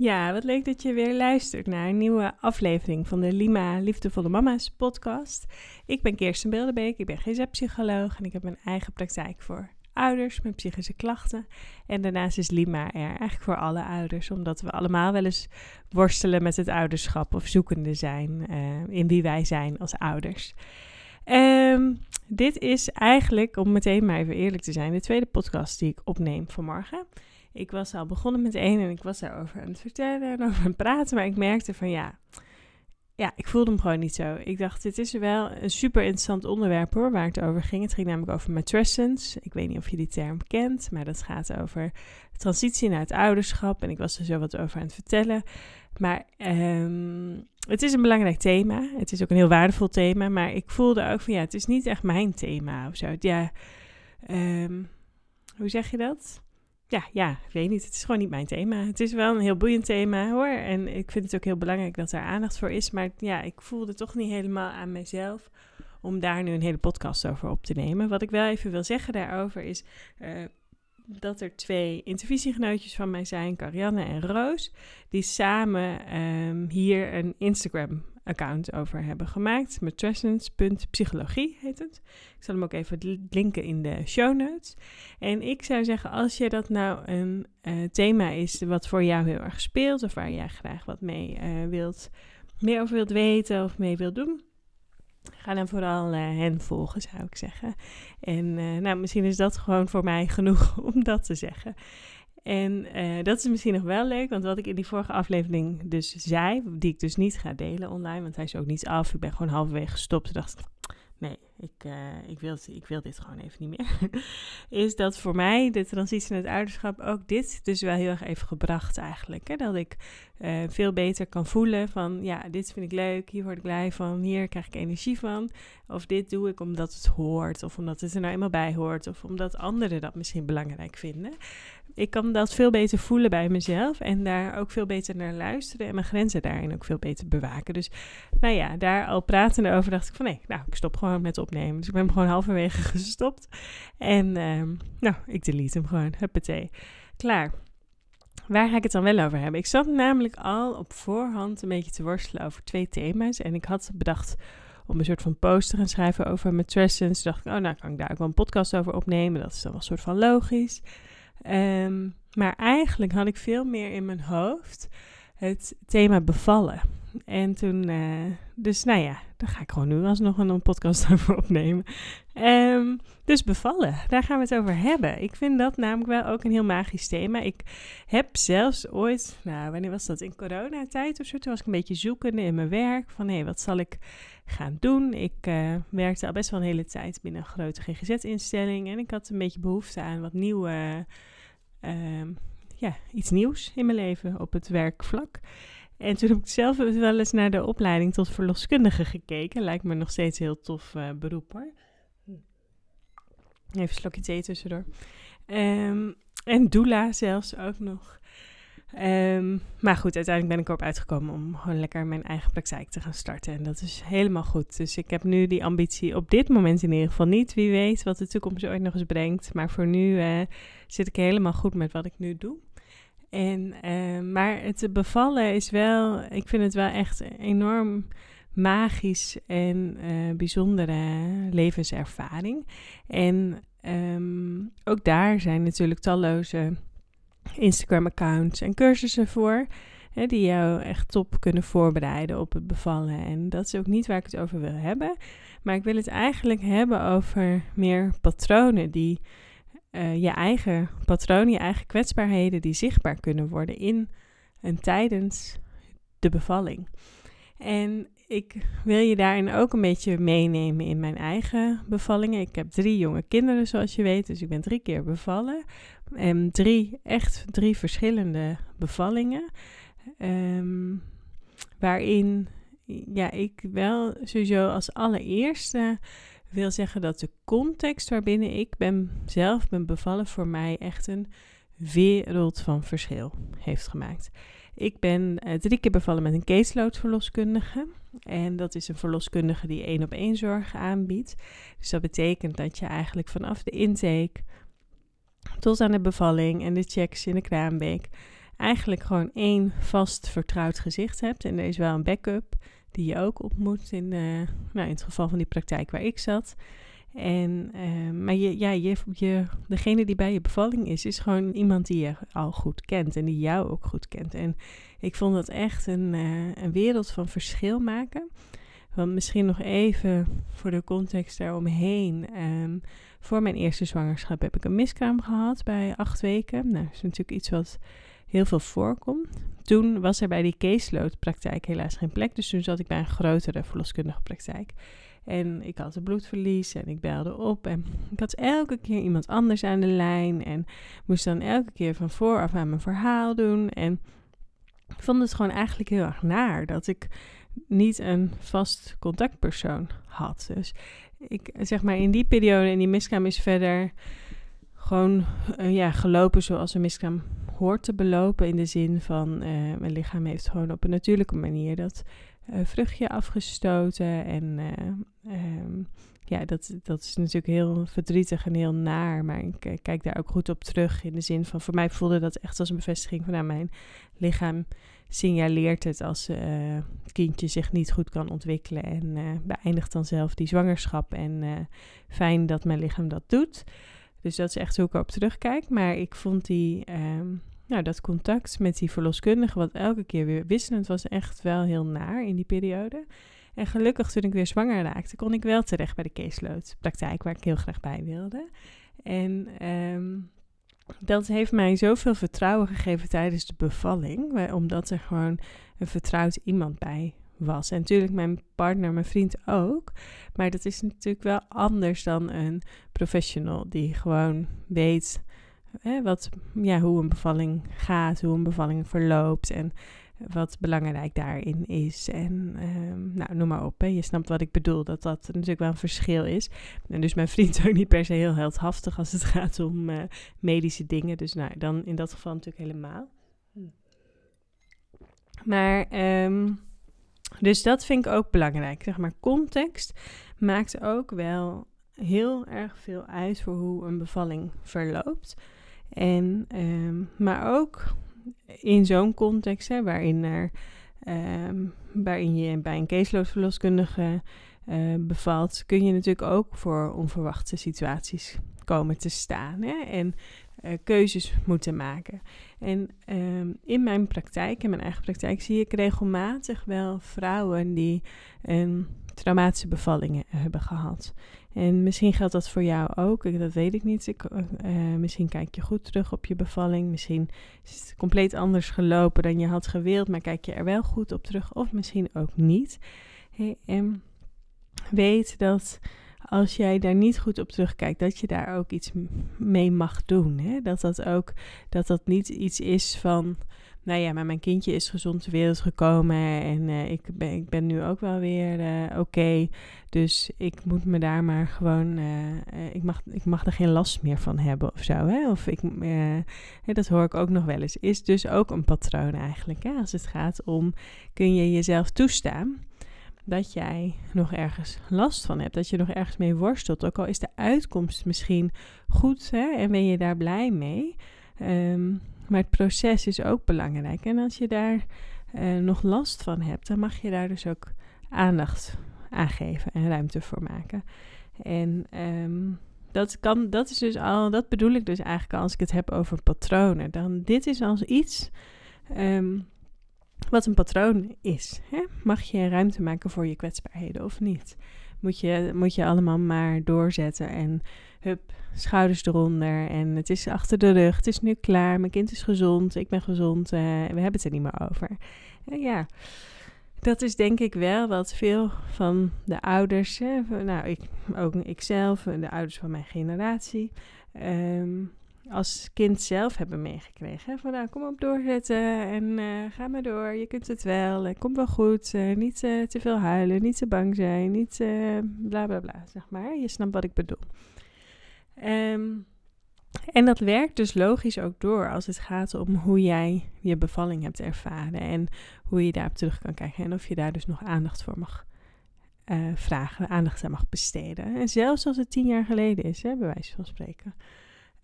Ja, wat leuk dat je weer luistert naar een nieuwe aflevering van de Lima Liefdevolle Mama's podcast. Ik ben Kirsten Beeldenbeek, ik ben GZ-psycholoog en ik heb mijn eigen praktijk voor ouders met psychische klachten. En daarnaast is Lima er eigenlijk voor alle ouders, omdat we allemaal wel eens worstelen met het ouderschap of zoekende zijn uh, in wie wij zijn als ouders. Um, dit is eigenlijk, om meteen maar even eerlijk te zijn, de tweede podcast die ik opneem vanmorgen. Ik was al begonnen met één en ik was daarover aan het vertellen en over aan het praten, maar ik merkte van ja, ja, ik voelde hem gewoon niet zo. Ik dacht, dit is wel een super interessant onderwerp hoor, waar het over ging. Het ging namelijk over matrescence. Ik weet niet of je die term kent, maar dat gaat over transitie naar het ouderschap. En ik was er zo wat over aan het vertellen. Maar um, het is een belangrijk thema. Het is ook een heel waardevol thema. Maar ik voelde ook van ja, het is niet echt mijn thema of zo. Ja, um, hoe zeg je dat? Ja, ja, ik weet niet. Het is gewoon niet mijn thema. Het is wel een heel boeiend thema hoor. En ik vind het ook heel belangrijk dat er aandacht voor is. Maar ja, ik voelde toch niet helemaal aan mezelf om daar nu een hele podcast over op te nemen. Wat ik wel even wil zeggen daarover is uh, dat er twee intervisiegenootjes van mij zijn, Carianne en Roos, die samen um, hier een Instagram account over hebben gemaakt. Matrescence.psychologie heet het. Ik zal hem ook even linken in de show notes. En ik zou zeggen, als je dat nou een uh, thema is wat voor jou heel erg speelt, of waar jij graag wat mee uh, wilt, meer over wilt weten of mee wilt doen, Ga dan vooral uh, hen volgen, zou ik zeggen. En nou, misschien is dat gewoon voor mij genoeg om dat te zeggen. En uh, dat is misschien nog wel leuk, want wat ik in die vorige aflevering dus zei, die ik dus niet ga delen online, want hij is ook niet af. Ik ben gewoon halverwege gestopt en dacht, nee, ik, uh, ik, wil, ik wil dit gewoon even niet meer. is dat voor mij de transitie naar het ouderschap ook dit dus wel heel erg even gebracht eigenlijk. Hè? Dat ik uh, veel beter kan voelen van, ja, dit vind ik leuk, hier word ik blij van, hier krijg ik energie van. Of dit doe ik omdat het hoort, of omdat het er nou eenmaal bij hoort, of omdat anderen dat misschien belangrijk vinden ik kan dat veel beter voelen bij mezelf en daar ook veel beter naar luisteren en mijn grenzen daarin ook veel beter bewaken. Dus nou ja, daar al pratende over dacht ik van nee, nou ik stop gewoon met opnemen. Dus ik ben hem gewoon halverwege gestopt en um, nou, ik delete hem gewoon, huppatee, klaar. Waar ga ik het dan wel over hebben? Ik zat namelijk al op voorhand een beetje te worstelen over twee thema's en ik had bedacht om een soort van post te gaan schrijven over matrescence. Toen dacht ik, oh nou kan ik daar ook wel een podcast over opnemen, dat is dan wel een soort van logisch. Um, maar eigenlijk had ik veel meer in mijn hoofd het thema bevallen. En toen, uh, dus nou ja, daar ga ik gewoon nu alsnog een, podcast over opnemen. Um, dus bevallen, daar gaan we het over hebben. Ik vind dat namelijk wel ook een heel magisch thema. Ik heb zelfs ooit, nou wanneer was dat, in coronatijd of zo, toen was ik een beetje zoekende in mijn werk. Van hé, wat zal ik gaan doen? Ik uh, werkte al best wel een hele tijd binnen een grote GGZ-instelling. En ik had een beetje behoefte aan wat nieuwe uh, ja, iets nieuws in mijn leven op het werkvlak. En toen heb ik zelf wel eens naar de opleiding tot verloskundige gekeken. Lijkt me nog steeds een heel tof uh, beroep hoor. Even een slokje thee tussendoor. Um, en doula zelfs ook nog. Um, maar goed, uiteindelijk ben ik erop uitgekomen om gewoon lekker mijn eigen praktijk te gaan starten. En dat is helemaal goed. Dus ik heb nu die ambitie op dit moment in ieder geval niet. Wie weet wat de toekomst ooit nog eens brengt. Maar voor nu uh, zit ik helemaal goed met wat ik nu doe. En, uh, maar het bevallen is wel, ik vind het wel echt enorm magisch en uh, bijzondere levenservaring. En um, ook daar zijn natuurlijk talloze Instagram-accounts en cursussen voor. Hè, die jou echt top kunnen voorbereiden op het bevallen. En dat is ook niet waar ik het over wil hebben. Maar ik wil het eigenlijk hebben over meer patronen die uh, je eigen patronen, je eigen kwetsbaarheden, die zichtbaar kunnen worden in en tijdens de bevalling. En ik wil je daarin ook een beetje meenemen in mijn eigen bevallingen. Ik heb drie jonge kinderen, zoals je weet, dus ik ben drie keer bevallen. En drie, echt drie verschillende bevallingen. Um, waarin ja, ik wel sowieso als allereerste wil zeggen dat de context waarbinnen ik ben, zelf ben bevallen voor mij echt een wereld van verschil heeft gemaakt. Ik ben uh, drie keer bevallen met een caseload-verloskundige. En dat is een verloskundige die één op één zorg aanbiedt. Dus dat betekent dat je eigenlijk vanaf de intake tot aan de bevalling en de checks in de kraambeek eigenlijk gewoon één vast vertrouwd gezicht hebt. En er is wel een backup die je ook ontmoet in, uh, nou, in het geval van die praktijk waar ik zat. En, uh, maar je, ja, je, je, degene die bij je bevalling is, is gewoon iemand die je al goed kent en die jou ook goed kent. En ik vond dat echt een, uh, een wereld van verschil maken. Want misschien nog even voor de context daaromheen. Um, voor mijn eerste zwangerschap heb ik een miskraam gehad bij acht weken. Nou, dat is natuurlijk iets wat heel veel voorkomt. Toen was er bij die caseload praktijk helaas geen plek. Dus toen zat ik bij een grotere verloskundige praktijk. En ik had een bloedverlies en ik belde op. En ik had elke keer iemand anders aan de lijn. En moest dan elke keer van vooraf aan mijn verhaal doen. En ik vond het gewoon eigenlijk heel erg naar dat ik niet een vast contactpersoon had. Dus ik zeg maar in die periode, in die miskraam is verder gewoon uh, ja, gelopen zoals een miskraam hoort te belopen. In de zin van uh, mijn lichaam heeft gewoon op een natuurlijke manier dat uh, vruchtje afgestoten. En um, ja, dat, dat is natuurlijk heel verdrietig en heel naar. Maar ik kijk daar ook goed op terug. In de zin van, voor mij voelde dat echt als een bevestiging van nou, mijn lichaam signaleert het als het kindje zich niet goed kan ontwikkelen en beëindigt dan zelf die zwangerschap. En fijn dat mijn lichaam dat doet. Dus dat is echt hoe ik erop terugkijk. Maar ik vond die, um, nou, dat contact met die verloskundige, wat elke keer weer wisselend was, echt wel heel naar in die periode. En gelukkig toen ik weer zwanger raakte, kon ik wel terecht bij de caseload praktijk, waar ik heel graag bij wilde. En um, dat heeft mij zoveel vertrouwen gegeven tijdens de bevalling. Omdat er gewoon een vertrouwd iemand bij was. En natuurlijk mijn partner, mijn vriend ook. Maar dat is natuurlijk wel anders dan een professional die gewoon weet hè, wat, ja, hoe een bevalling gaat, hoe een bevalling verloopt. En wat belangrijk daarin is. En um, nou, noem maar op. Je snapt wat ik bedoel, dat dat natuurlijk wel een verschil is. En dus mijn vriend ook niet per se heel heldhaftig als het gaat om uh, medische dingen. Dus nou, dan in dat geval natuurlijk helemaal. Maar, um, dus dat vind ik ook belangrijk. Zeg maar, context maakt ook wel heel erg veel uit voor hoe een bevalling verloopt. En, um, maar ook in zo'n context, hè, waarin, er, um, waarin je bij een caseloadverloskundige uh, bevalt, kun je natuurlijk ook voor onverwachte situaties komen te staan hè, en uh, keuzes moeten maken. En um, in mijn praktijk, in mijn eigen praktijk, zie ik regelmatig wel vrouwen die een traumatische bevallingen hebben gehad. En misschien geldt dat voor jou ook, dat weet ik niet. Ik, uh, misschien kijk je goed terug op je bevalling. Misschien is het compleet anders gelopen dan je had gewild, maar kijk je er wel goed op terug of misschien ook niet. Hey, en weet dat als jij daar niet goed op terugkijkt, dat je daar ook iets mee mag doen. Hè? Dat dat ook dat dat niet iets is van nou ja, maar mijn kindje is gezond ter wereld gekomen en uh, ik, ben, ik ben nu ook wel weer uh, oké. Dus ik moet me daar maar gewoon, uh, ik, mag, ik mag er geen last meer van hebben of zo. Hè? Of ik, dat hoor ik ook nog wel eens. Is dus ook een patroon eigenlijk. Hè? Als het gaat om, kun je jezelf toestaan dat jij nog ergens last van hebt, dat je nog ergens mee worstelt. Ook al is de uitkomst misschien goed hè, en ben je daar blij mee. Um, maar het proces is ook belangrijk. En als je daar uh, nog last van hebt, dan mag je daar dus ook aandacht aan geven en ruimte voor maken. En um, dat, kan, dat is dus al, dat bedoel ik dus eigenlijk als ik het heb over patronen. Dan dit is als iets um, wat een patroon is. Hè? Mag je ruimte maken voor je kwetsbaarheden of niet? Moet je, moet je allemaal maar doorzetten en hup, schouders eronder en het is achter de rug, het is nu klaar, mijn kind is gezond, ik ben gezond, uh, we hebben het er niet meer over. Uh, ja, dat is denk ik wel wat veel van de ouders, hè, nou ik, ook ikzelf, de ouders van mijn generatie, um, als kind zelf hebben meegekregen. Van nou, kom op doorzetten en uh, ga maar door, je kunt het wel, het komt wel goed. Uh, niet uh, te veel huilen, niet te bang zijn, niet bla bla bla, zeg maar. Je snapt wat ik bedoel. Um, en dat werkt dus logisch ook door als het gaat om hoe jij je bevalling hebt ervaren en hoe je daarop terug kan kijken en of je daar dus nog aandacht voor mag vragen, aandacht aan mag besteden. En zelfs als het tien jaar geleden is, hè, bij wijze van spreken.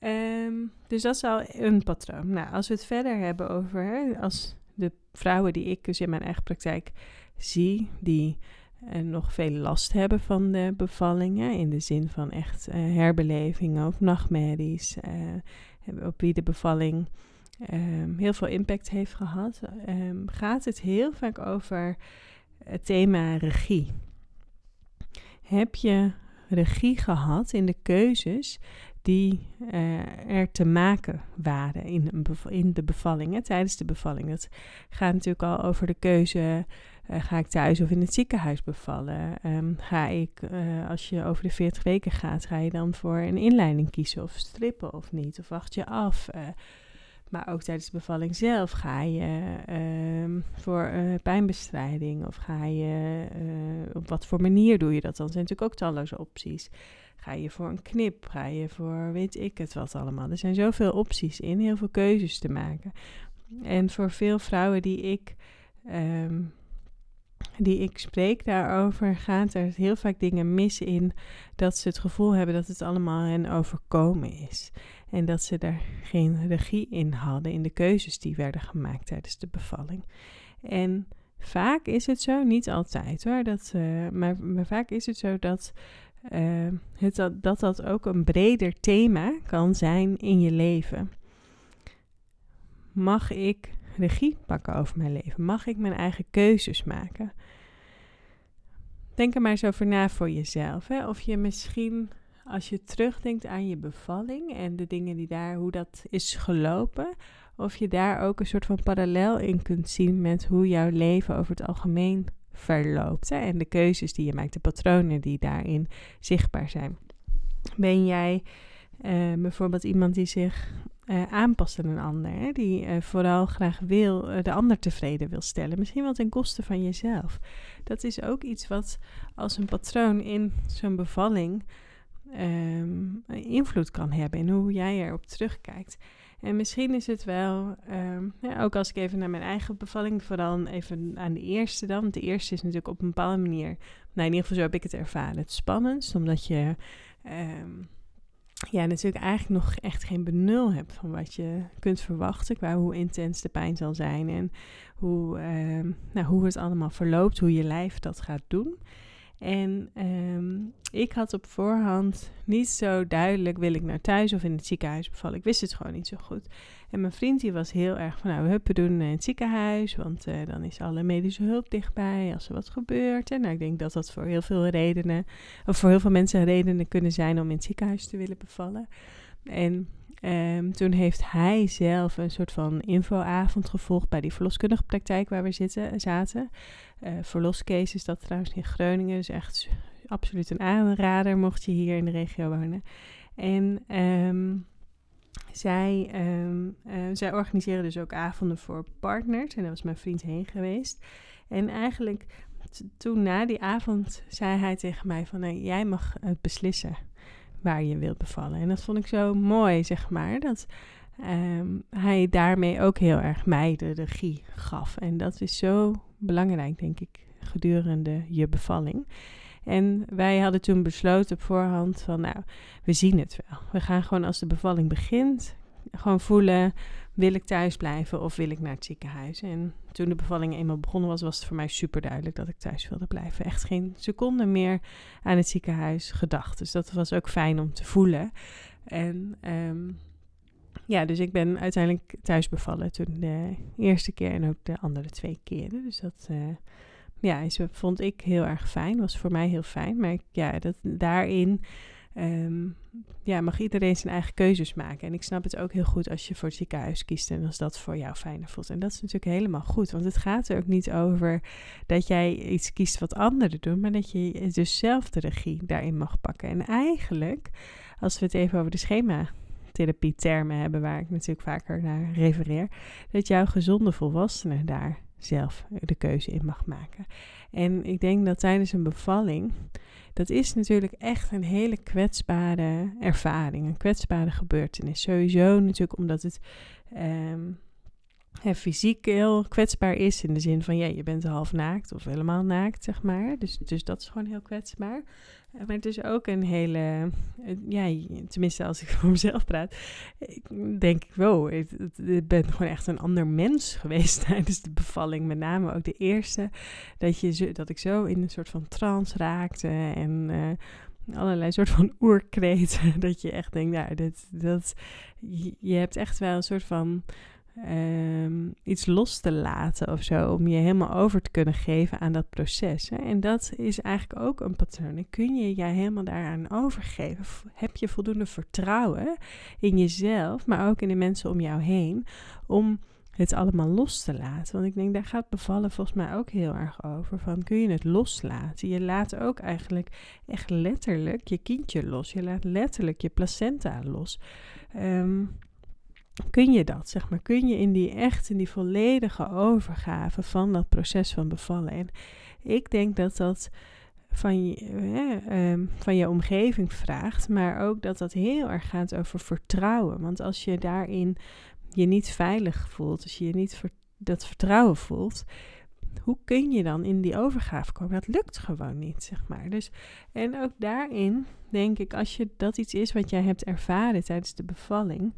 Ehm, dus dat is al een patroon. Nou, als we het verder hebben over hè, als de vrouwen die ik dus in mijn eigen praktijk zie, die uh, nog veel last hebben van de bevallingen, in de zin van echt uh, herbelevingen of nachtmerries, uh, op wie de bevalling um, heel veel impact heeft gehad, um, gaat het heel vaak over het thema regie. Heb je regie gehad in de keuzes die uh, er te maken waren in, in de bevallingen, tijdens de bevalling. Het gaat natuurlijk al over de keuze, uh, ga ik thuis of in het ziekenhuis bevallen? Um, ga ik, uh, als je over de 40 weken gaat, ga je dan voor een inleiding kiezen of strippen of niet? Of wacht je af? maar ook tijdens de bevalling zelf ga je um, voor pijnbestrijding of ga je, op wat voor manier doe je dat dan? Zijn natuurlijk ook talloze opties. Ga je voor een knip? Ga je voor weet ik het wat allemaal? Er zijn zoveel opties in, heel veel keuzes te maken. En voor veel vrouwen die ik, um, die ik spreek daarover, gaat er heel vaak dingen mis in dat ze het gevoel hebben dat het allemaal hen overkomen is. En dat ze er geen regie in hadden in de keuzes die werden gemaakt tijdens de bevalling. En vaak is het zo, niet altijd hoor, dat, uh, maar vaak is het zo dat uh, het, dat, dat ook een breder thema kan zijn in je leven. Mag ik regie pakken over mijn leven? Mag ik mijn eigen keuzes maken? Denk er maar eens over na voor jezelf. Hè? Of je misschien, als je terugdenkt aan je bevalling en de dingen die daar, hoe dat is gelopen, of je daar ook een soort van parallel in kunt zien met hoe jouw leven over het algemeen verloopt. Hè? En de keuzes die je maakt, de patronen die daarin zichtbaar zijn. Ben jij uh, bijvoorbeeld iemand die zich uh, aanpast aan een ander, hè? die uh, vooral graag wil, de ander tevreden wil stellen, misschien wel ten koste van jezelf. Dat is ook iets wat als een patroon in zo'n bevalling um, invloed kan hebben in hoe jij erop terugkijkt. En misschien is het wel, um, ja, ook als ik even naar mijn eigen bevalling, vooral even aan de eerste dan. De eerste is natuurlijk op een bepaalde manier, nou in ieder geval zo heb ik het ervaren, het spannendst. Omdat je um, ja, natuurlijk eigenlijk nog echt geen benul hebt van wat je kunt verwachten. Qua hoe intens de pijn zal zijn en hoe, um, nou, hoe het allemaal verloopt, hoe je lijf dat gaat doen. En um, ik had op voorhand niet zo duidelijk, wil ik naar thuis of in het ziekenhuis bevallen. Ik wist het gewoon niet zo goed. En mijn vriend die was heel erg van, nou, huppen doen in het ziekenhuis, want uh, dan is alle medische hulp dichtbij als er wat gebeurt. En nou, ik denk dat dat voor heel veel redenen, of voor heel veel mensen redenen kunnen zijn om in het ziekenhuis te willen bevallen. En Um, toen heeft hij zelf een soort van infoavond gevolgd bij die verloskundige praktijk waar we zitten, zaten. Uh, verloscase is dat trouwens in Groningen, dus echt absoluut een aanrader mocht je hier in de regio wonen. En um, zij, um, zij dus ook avonden voor partners en daar was mijn vriend heen geweest. En eigenlijk toen na die avond zei hij tegen mij van, jij mag het beslissen waar je wilt bevallen. En dat vond ik zo mooi, zeg maar, dat um, hij daarmee ook heel erg mij de regie gaf. En dat is zo belangrijk, denk ik, gedurende je bevalling. En wij hadden toen besloten op voorhand van, nou, we zien het wel. We gaan gewoon als de bevalling begint, gewoon voelen, wil ik thuis blijven of wil ik naar het ziekenhuis? En toen de bevalling eenmaal begonnen was, was het voor mij super duidelijk dat ik thuis wilde blijven. Echt geen seconde meer aan het ziekenhuis gedacht. Dus dat was ook fijn om te voelen. En um, ja, dus ik ben uiteindelijk thuis bevallen toen de eerste keer en ook de andere twee keren. Dus dat uh, ja, vond ik heel erg fijn. Was voor mij heel fijn. Maar ja, dat, daarin um, ja, mag iedereen zijn eigen keuzes maken. En ik snap het ook heel goed als je voor het ziekenhuis kiest en als dat voor jou fijner voelt. En dat is natuurlijk helemaal goed, want het gaat er ook niet over dat jij iets kiest wat anderen doen, maar dat je dus zelf de regie daarin mag pakken. En eigenlijk, als we het even over de schema therapie-termen hebben, waar ik natuurlijk vaker naar refereer, dat jouw gezonde volwassene daar zelf de keuze in mag maken. En ik denk dat tijdens een bevalling dat is natuurlijk echt een hele kwetsbare ervaring, een kwetsbare gebeurtenis. Sowieso natuurlijk omdat het um, hè, fysiek heel kwetsbaar is. In de zin van, ja, je bent half naakt of helemaal naakt, zeg maar. Dus, dus dat is gewoon heel kwetsbaar. Maar het is ook een hele, ja, tenminste als ik voor mezelf praat, denk ik, wow, ik, ben gewoon echt een ander mens geweest tijdens de bevalling. Met name ook de eerste, dat, je, dat ik zo in een soort van trance raakte en uh, allerlei soort van oerkreten. Dat je echt denkt, nou, dat, dat, je hebt echt wel een soort van um, iets los te laten of zo. Om je helemaal over te kunnen geven aan dat proces. Hè? En dat is eigenlijk ook een patroon. kun je je helemaal daaraan overgeven? Heb je voldoende vertrouwen in jezelf, maar ook in de mensen om jou heen, om het allemaal los te laten. Want ik denk, daar gaat bevallen volgens mij ook heel erg over. Van kun je het loslaten? Je laat ook eigenlijk echt letterlijk je kindje los. Je laat letterlijk je placenta los. Um, kun je dat, zeg maar, kun je in die echt, in die volledige overgave van dat proces van bevallen. En ik denk dat dat van je, eh, van je omgeving vraagt, maar ook dat dat heel erg gaat over vertrouwen. Want als je daarin je niet veilig voelt, als je je niet dat vertrouwen voelt, hoe kun je dan in die overgave komen? Dat lukt gewoon niet, zeg maar. Dus, en ook daarin denk ik, als je dat iets is wat jij hebt ervaren tijdens de bevalling,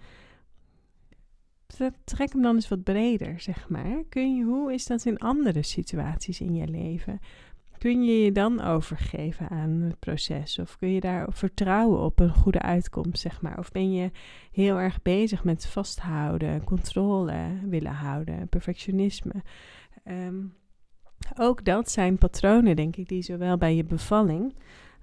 trek hem dan eens wat breder, zeg maar. Kun je, hoe is dat in andere situaties in je leven? Kun je je dan overgeven aan het proces? Of kun je daar vertrouwen op een goede uitkomst, zeg maar? Of ben je heel erg bezig met vasthouden, controle willen houden, perfectionisme? Ehm, ook dat zijn patronen, denk ik, die zowel bij je bevalling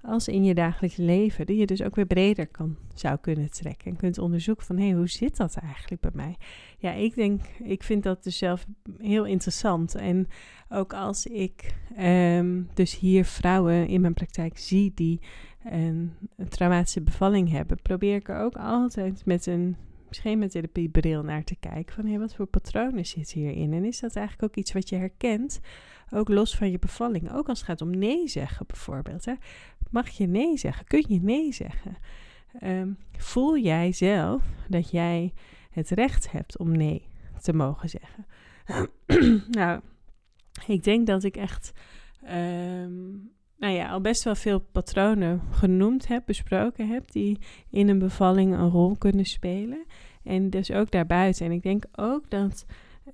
als in je dagelijks leven, die je dus ook weer breder kan, zou kunnen trekken. En kunt onderzoeken van, hé, hey, hoe zit dat eigenlijk bij mij? Ja, ik denk, ik vind dat dus zelf heel interessant. En ook als ik ehm, dus hier vrouwen in mijn praktijk zie die een, een traumatische bevalling hebben, probeer ik er ook altijd met een misschien met therapiebril naar te kijken. Van hé, wat voor patronen zitten hierin? En is dat eigenlijk ook iets wat je herkent, ook los van je bevalling? Ook als het gaat om nee zeggen bijvoorbeeld. Hè? Mag je nee zeggen? Kun je nee zeggen? Ehm, voel jij zelf dat jij het recht hebt om nee te mogen zeggen? nou, ik denk dat ik echt ehm, nou ja, al best wel veel patronen genoemd heb, besproken heb, die in een bevalling een rol kunnen spelen. En dus ook daarbuiten. En ik denk ook dat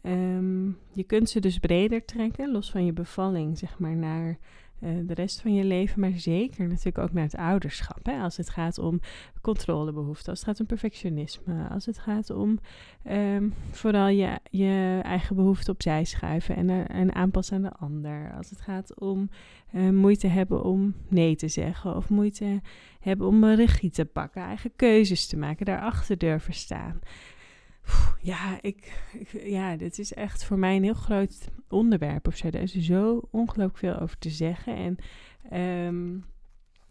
um, je kunt ze dus breder trekken, los van je bevalling, zeg maar, naar de rest van je leven, maar zeker natuurlijk ook naar het ouderschap. Hè? Als het gaat om controlebehoeften, als het gaat om perfectionisme, als het gaat om um, vooral je, je eigen behoeften opzij schuiven en, en aanpassen aan de ander. Als het gaat om uh, moeite hebben om nee te zeggen of moeite hebben om regie te pakken, eigen keuzes te maken, daarachter durven staan ja, ik, ja, dit is echt voor mij een heel groot onderwerp of zo. Er is zo ongelooflijk veel over te zeggen. En, um,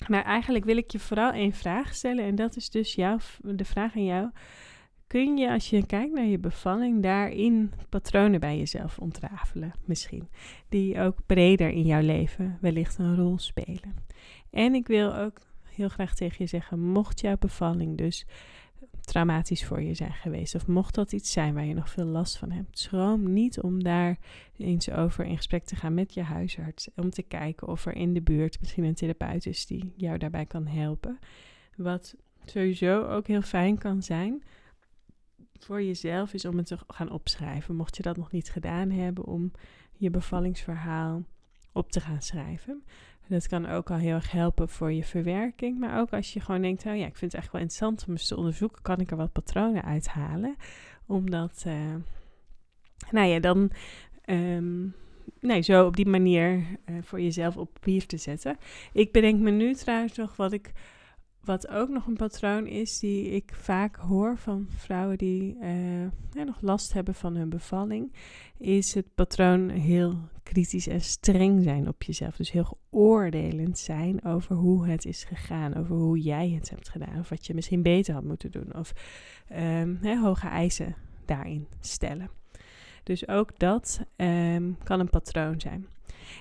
maar eigenlijk wil ik je vooral één vraag stellen. En dat is dus jouw, de vraag aan jou. Kun je, als je kijkt naar je bevalling, daarin patronen bij jezelf ontrafelen, misschien? Die ook breder in jouw leven wellicht een rol spelen. En ik wil ook heel graag tegen je zeggen, mocht jouw bevalling dus traumatisch voor je zijn geweest. Of mocht dat iets zijn waar je nog veel last van hebt, schroom niet om daar eens over in gesprek te gaan met je huisarts. Om te kijken of er in de buurt misschien een therapeut is die jou daarbij kan helpen. Wat sowieso ook heel fijn kan zijn voor jezelf, is om het te gaan opschrijven. Mocht je dat nog niet gedaan hebben, om je bevallingsverhaal op te gaan schrijven. Dat kan ook al heel erg helpen voor je verwerking. Maar ook als je gewoon denkt, oh ja, ik vind het echt wel interessant om eens te onderzoeken, kan ik er wat patronen uithalen. Omdat, uh, nou ja, dan um, nee, zo op die manier uh, voor jezelf op papier te zetten. Ik bedenk me nu trouwens nog wat ik wat ook nog een patroon is die ik vaak hoor van vrouwen die uh, nog last hebben van hun bevalling, is het patroon heel kritisch en streng zijn op jezelf. Dus heel geoordelend zijn over hoe het is gegaan, over hoe jij het hebt gedaan, of wat je misschien beter had moeten doen, of um, hoge eisen daarin stellen. Dus ook dat um, kan een patroon zijn.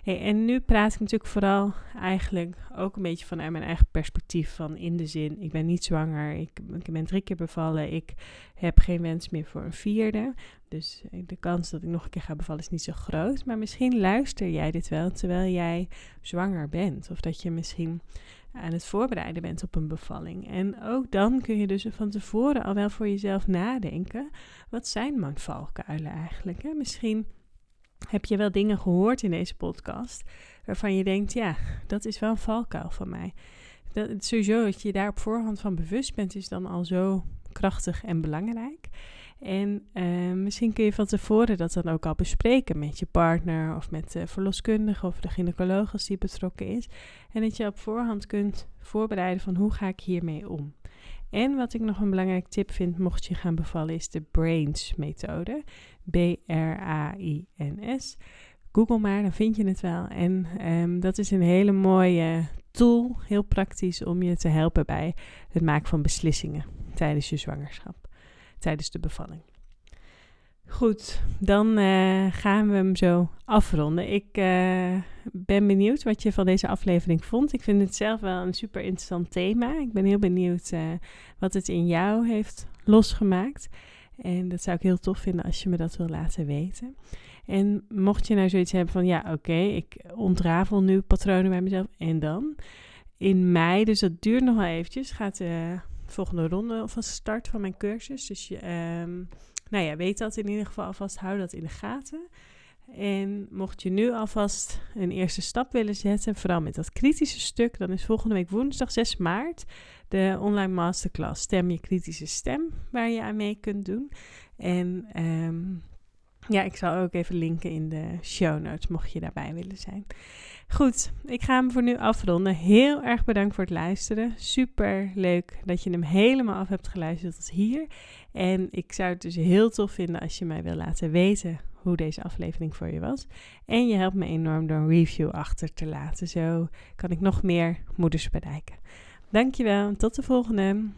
En nu praat ik natuurlijk vooral eigenlijk ook een beetje vanuit mijn eigen perspectief. Van in de zin, ik ben niet zwanger, ik, ik ben drie keer bevallen, ik heb geen wens meer voor een vierde. Dus eh, de kans dat ik nog een keer ga bevallen is niet zo groot. Maar misschien luister jij dit wel terwijl jij zwanger bent. Of dat je misschien aan het voorbereiden bent op een bevalling. En ook dan kun je dus van tevoren al wel voor jezelf nadenken. Wat zijn mijn valkuilen eigenlijk? Hè? Misschien heb je wel dingen gehoord in deze podcast waarvan je denkt, ja, dat is wel een valkuil van mij. Dat, sowieso dat je daar op voorhand van bewust bent, is dan al zo krachtig en belangrijk. En uh, misschien kun je van tevoren dat dan ook al bespreken met je partner of met de verloskundige of de gynaecoloog als die betrokken is. En dat je op voorhand kunt voorbereiden van hoe ga ik hiermee om. En wat ik nog een belangrijk tip vind, mocht je gaan bevallen, is de BRAINS methode. B-R-A-I-N-S. Google maar, dan vind je het wel. En um, dat is een hele mooie tool, heel praktisch om je te helpen bij het maken van beslissingen tijdens je zwangerschap, tijdens de bevalling. Goed, dan uh, gaan we hem zo afronden. Ik uh, ben benieuwd wat je van deze aflevering vond. Ik vind het zelf wel een super interessant thema. Ik ben heel benieuwd uh, wat het in jou heeft losgemaakt. En dat zou ik heel tof vinden als je me dat wil laten weten. En mocht je nou zoiets hebben van, ja, oké, ik ontrafel nu patronen bij mezelf. En dan? In mei, dus dat duurt nog wel eventjes, gaat de volgende ronde van start van mijn cursus. Dus je, um, nou ja, weet dat in ieder geval alvast, hou dat in de gaten. En mocht je nu alvast een eerste stap willen zetten, vooral met dat kritische stuk, dan is volgende week woensdag 6 maart de online masterclass Stem je kritische stem, waar je aan mee kunt doen. En um, ja, ik zal ook even linken in de show notes, mocht je daarbij willen zijn. Goed, ik ga hem voor nu afronden. Heel erg bedankt voor het luisteren. Super leuk dat je hem helemaal af hebt geluisterd tot hier. En ik zou het dus heel tof vinden als je mij wil laten weten hoe deze aflevering voor je was. En je helpt me enorm door een review achter te laten. Zo kan ik nog meer moeders bereiken. Dankjewel, tot de volgende.